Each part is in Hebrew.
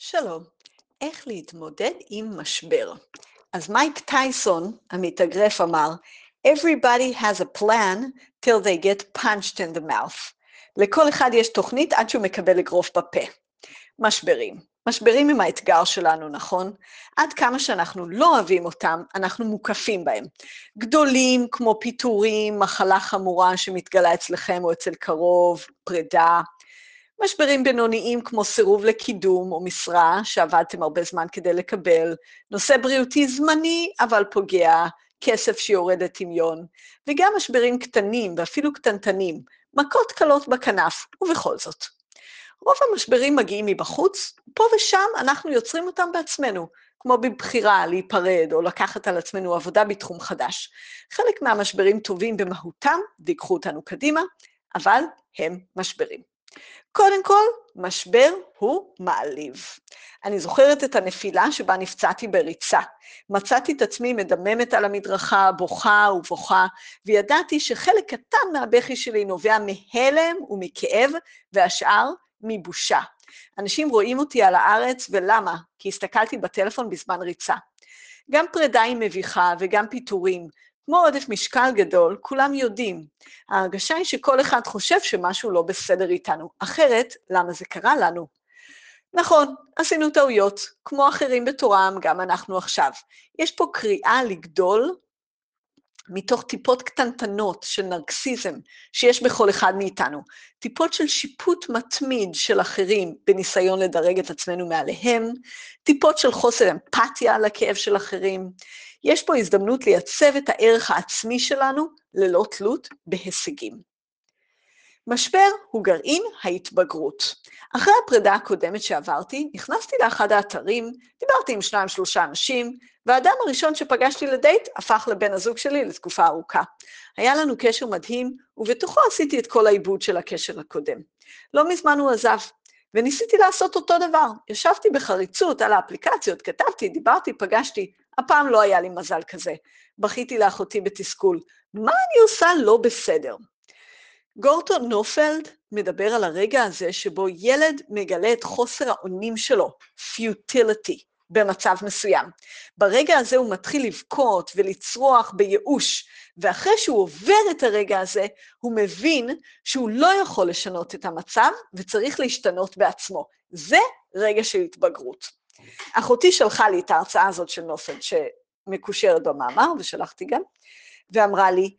שלום, איך להתמודד עם משבר? אז מייק טייסון, המתאגרף, אמר, Everybody has a plan till they get punched in the mouth. לכל אחד יש תוכנית עד שהוא מקבל אגרוף בפה. משברים. משברים הם האתגר שלנו, נכון? עד כמה שאנחנו לא אוהבים אותם, אנחנו מוקפים בהם. גדולים כמו פיטורים, מחלה חמורה שמתגלה אצלכם או אצל קרוב, פרידה. משברים בינוניים כמו סירוב לקידום או משרה שעבדתם הרבה זמן כדי לקבל, נושא בריאותי זמני אבל פוגע, כסף שיורד לטמיון, וגם משברים קטנים ואפילו קטנטנים, מכות קלות בכנף, ובכל זאת. רוב המשברים מגיעים מבחוץ, פה ושם אנחנו יוצרים אותם בעצמנו, כמו בבחירה להיפרד או לקחת על עצמנו עבודה בתחום חדש. חלק מהמשברים טובים במהותם ויקחו אותנו קדימה, אבל הם משברים. קודם כל, משבר הוא מעליב. אני זוכרת את הנפילה שבה נפצעתי בריצה. מצאתי את עצמי מדממת על המדרכה, בוכה ובוכה, וידעתי שחלק קטן מהבכי שלי נובע מהלם ומכאב, והשאר מבושה. אנשים רואים אותי על הארץ, ולמה? כי הסתכלתי בטלפון בזמן ריצה. גם פרידה היא מביכה וגם פיטורים, כמו עודף משקל גדול, כולם יודעים. ההרגשה היא שכל אחד חושב שמשהו לא בסדר איתנו, אחרת, למה זה קרה לנו? נכון, עשינו טעויות, כמו אחרים בתורם, גם אנחנו עכשיו. יש פה קריאה לגדול מתוך טיפות קטנטנות של נרקסיזם שיש בכל אחד מאיתנו, טיפות של שיפוט מתמיד של אחרים בניסיון לדרג את עצמנו מעליהם, טיפות של חוסר אמפתיה לכאב של אחרים, יש פה הזדמנות לייצב את הערך העצמי שלנו ללא תלות בהישגים. משבר הוא גרעין ההתבגרות. אחרי הפרידה הקודמת שעברתי, נכנסתי לאחד האתרים, דיברתי עם שניים שלושה אנשים, והאדם הראשון שפגשתי לדייט הפך לבן הזוג שלי לתקופה ארוכה. היה לנו קשר מדהים, ובתוכו עשיתי את כל העיבוד של הקשר הקודם. לא מזמן הוא עזב, וניסיתי לעשות אותו דבר. ישבתי בחריצות על האפליקציות, כתבתי, דיברתי, פגשתי, הפעם לא היה לי מזל כזה. בכיתי לאחותי בתסכול. מה אני עושה לא בסדר? גורטון נופלד מדבר על הרגע הזה שבו ילד מגלה את חוסר האונים שלו, פיוטיליטי, במצב מסוים. ברגע הזה הוא מתחיל לבכות ולצרוח בייאוש, ואחרי שהוא עובר את הרגע הזה, הוא מבין שהוא לא יכול לשנות את המצב וצריך להשתנות בעצמו. זה רגע של התבגרות. אחותי שלחה לי את ההרצאה הזאת של נופד, שמקושרת במאמר, ושלחתי גם, ואמרה לי,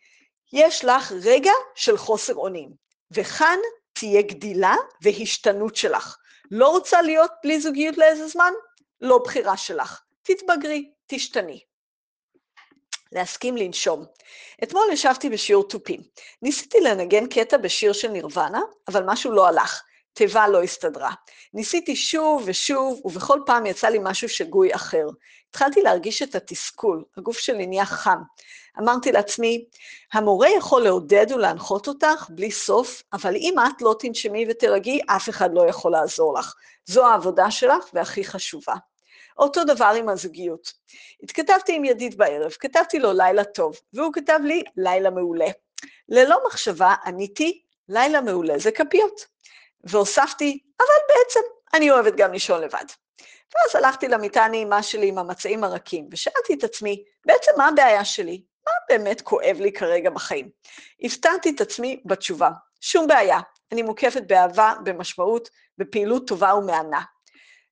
יש לך רגע של חוסר אונים, וכאן תהיה גדילה והשתנות שלך. לא רוצה להיות בלי זוגיות לאיזה זמן? לא בחירה שלך. תתבגרי, תשתני. להסכים לנשום. אתמול ישבתי בשיעור תופים. ניסיתי לנגן קטע בשיר של נירוונה, אבל משהו לא הלך. תיבה לא הסתדרה. ניסיתי שוב ושוב, ובכל פעם יצא לי משהו שגוי אחר. התחלתי להרגיש את התסכול, הגוף שלי נהיה חם. אמרתי לעצמי, המורה יכול לעודד ולהנחות אותך בלי סוף, אבל אם את לא תנשמי ותרגי, אף אחד לא יכול לעזור לך. זו העבודה שלך והכי חשובה. אותו דבר עם הזוגיות. התכתבתי עם ידיד בערב, כתבתי לו לילה טוב, והוא כתב לי לילה מעולה. ללא מחשבה עניתי, לילה מעולה זה כפיות. והוספתי, אבל בעצם אני אוהבת גם לישון לבד. ואז הלכתי למיטה הנעימה שלי עם המצעים הרכים, ושאלתי את עצמי, בעצם מה הבעיה שלי? מה באמת כואב לי כרגע בחיים? הפתעתי את עצמי בתשובה, שום בעיה, אני מוקפת באהבה, במשמעות, בפעילות טובה ומהנה.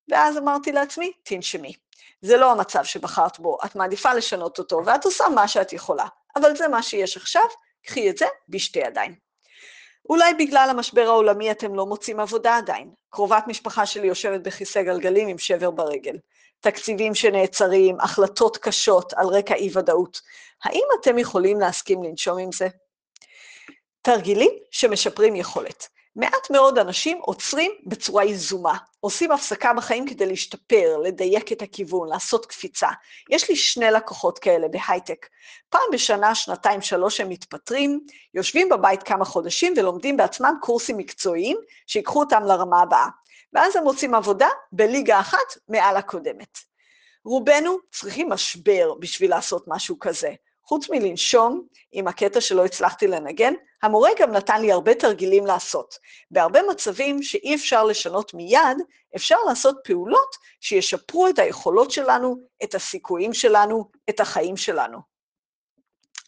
ואז אמרתי לעצמי, תנשמי. זה לא המצב שבחרת בו, את מעדיפה לשנות אותו, ואת עושה מה שאת יכולה, אבל זה מה שיש עכשיו, קחי את זה בשתי ידיים. אולי בגלל המשבר העולמי אתם לא מוצאים עבודה עדיין. קרובת משפחה שלי יושבת בכיסא גלגלים עם שבר ברגל. תקציבים שנעצרים, החלטות קשות על רקע אי-ודאות. האם אתם יכולים להסכים לנשום עם זה? תרגילים שמשפרים יכולת. מעט מאוד אנשים עוצרים בצורה יזומה, עושים הפסקה בחיים כדי להשתפר, לדייק את הכיוון, לעשות קפיצה. יש לי שני לקוחות כאלה בהייטק. פעם בשנה, שנתיים, שלוש הם מתפטרים, יושבים בבית כמה חודשים ולומדים בעצמם קורסים מקצועיים שיקחו אותם לרמה הבאה. ואז הם מוצאים עבודה בליגה אחת מעל הקודמת. רובנו צריכים משבר בשביל לעשות משהו כזה. חוץ מלנשום עם הקטע שלא הצלחתי לנגן, המורה גם נתן לי הרבה תרגילים לעשות. בהרבה מצבים שאי אפשר לשנות מיד, אפשר לעשות פעולות שישפרו את היכולות שלנו, את הסיכויים שלנו, את החיים שלנו.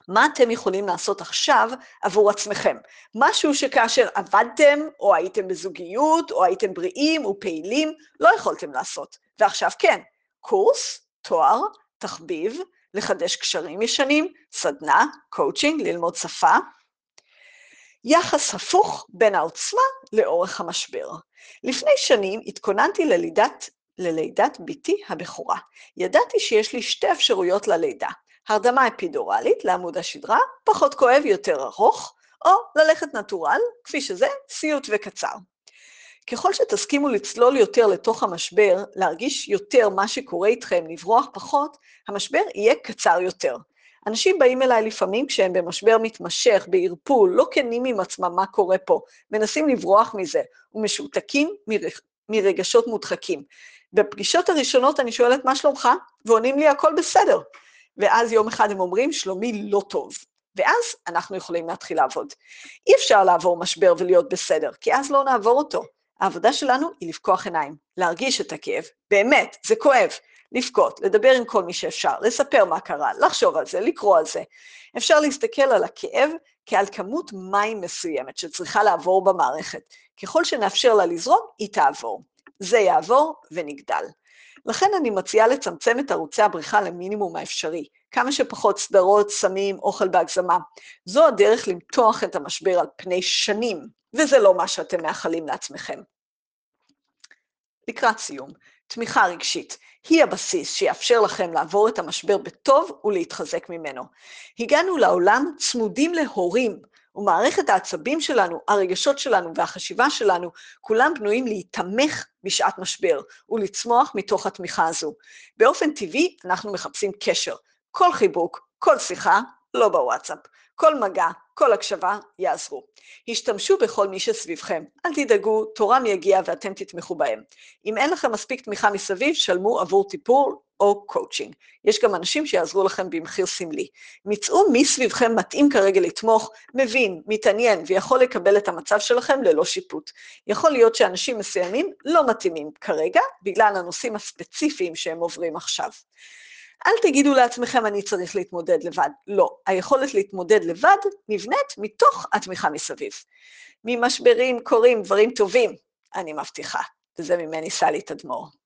מה אתם יכולים לעשות עכשיו עבור עצמכם? משהו שכאשר עבדתם, או הייתם בזוגיות, או הייתם בריאים ופעילים, לא יכולתם לעשות, ועכשיו כן, קורס, תואר, תחביב, לחדש קשרים ישנים, סדנה, קואוצ'ינג, ללמוד שפה. יחס הפוך בין העוצמה לאורך המשבר. לפני שנים התכוננתי ללידת, ללידת בתי הבכורה. ידעתי שיש לי שתי אפשרויות ללידה, הרדמה אפידורלית לעמוד השדרה, פחות כואב, יותר ארוך, או ללכת נטורל, כפי שזה, סיוט וקצר. ככל שתסכימו לצלול יותר לתוך המשבר, להרגיש יותר מה שקורה איתכם, לברוח פחות, המשבר יהיה קצר יותר. אנשים באים אליי לפעמים כשהם במשבר מתמשך, בערפול, לא כנים עם עצמם מה קורה פה, מנסים לברוח מזה, ומשותקים מרגשות מודחקים. בפגישות הראשונות אני שואלת, מה שלומך? ועונים לי, הכל בסדר. ואז יום אחד הם אומרים, שלומי לא טוב. ואז אנחנו יכולים להתחיל לעבוד. אי אפשר לעבור משבר ולהיות בסדר, כי אז לא נעבור אותו. העבודה שלנו היא לפקוח עיניים, להרגיש את הכאב, באמת, זה כואב, לבכות, לדבר עם כל מי שאפשר, לספר מה קרה, לחשוב על זה, לקרוא על זה. אפשר להסתכל על הכאב כעל כמות מים מסוימת שצריכה לעבור במערכת. ככל שנאפשר לה לזרום, היא תעבור. זה יעבור ונגדל. לכן אני מציעה לצמצם את ערוצי הבריחה למינימום האפשרי, כמה שפחות סדרות, סמים, אוכל בהגזמה. זו הדרך למתוח את המשבר על פני שנים, וזה לא מה שאתם מאחלים לעצמכם. לקראת סיום, תמיכה רגשית היא הבסיס שיאפשר לכם לעבור את המשבר בטוב ולהתחזק ממנו. הגענו לעולם צמודים להורים, ומערכת העצבים שלנו, הרגשות שלנו והחשיבה שלנו, כולם בנויים להיתמך בשעת משבר ולצמוח מתוך התמיכה הזו. באופן טבעי אנחנו מחפשים קשר. כל חיבוק, כל שיחה, לא בוואטסאפ. כל מגע, כל הקשבה, יעזרו. השתמשו בכל מי שסביבכם. אל תדאגו, תורם יגיע ואתם תתמכו בהם. אם אין לכם מספיק תמיכה מסביב, שלמו עבור טיפול או קואוצ'ינג. יש גם אנשים שיעזרו לכם במחיר סמלי. מצאו מי סביבכם מתאים כרגע לתמוך, מבין, מתעניין ויכול לקבל את המצב שלכם ללא שיפוט. יכול להיות שאנשים מסוימים לא מתאימים כרגע, בגלל הנושאים הספציפיים שהם עוברים עכשיו. אל תגידו לעצמכם, אני צריך להתמודד לבד. לא, היכולת להתמודד לבד נבנית מתוך התמיכה מסביב. ממשברים קורים דברים טובים, אני מבטיחה, וזה ממני סלי תדמור.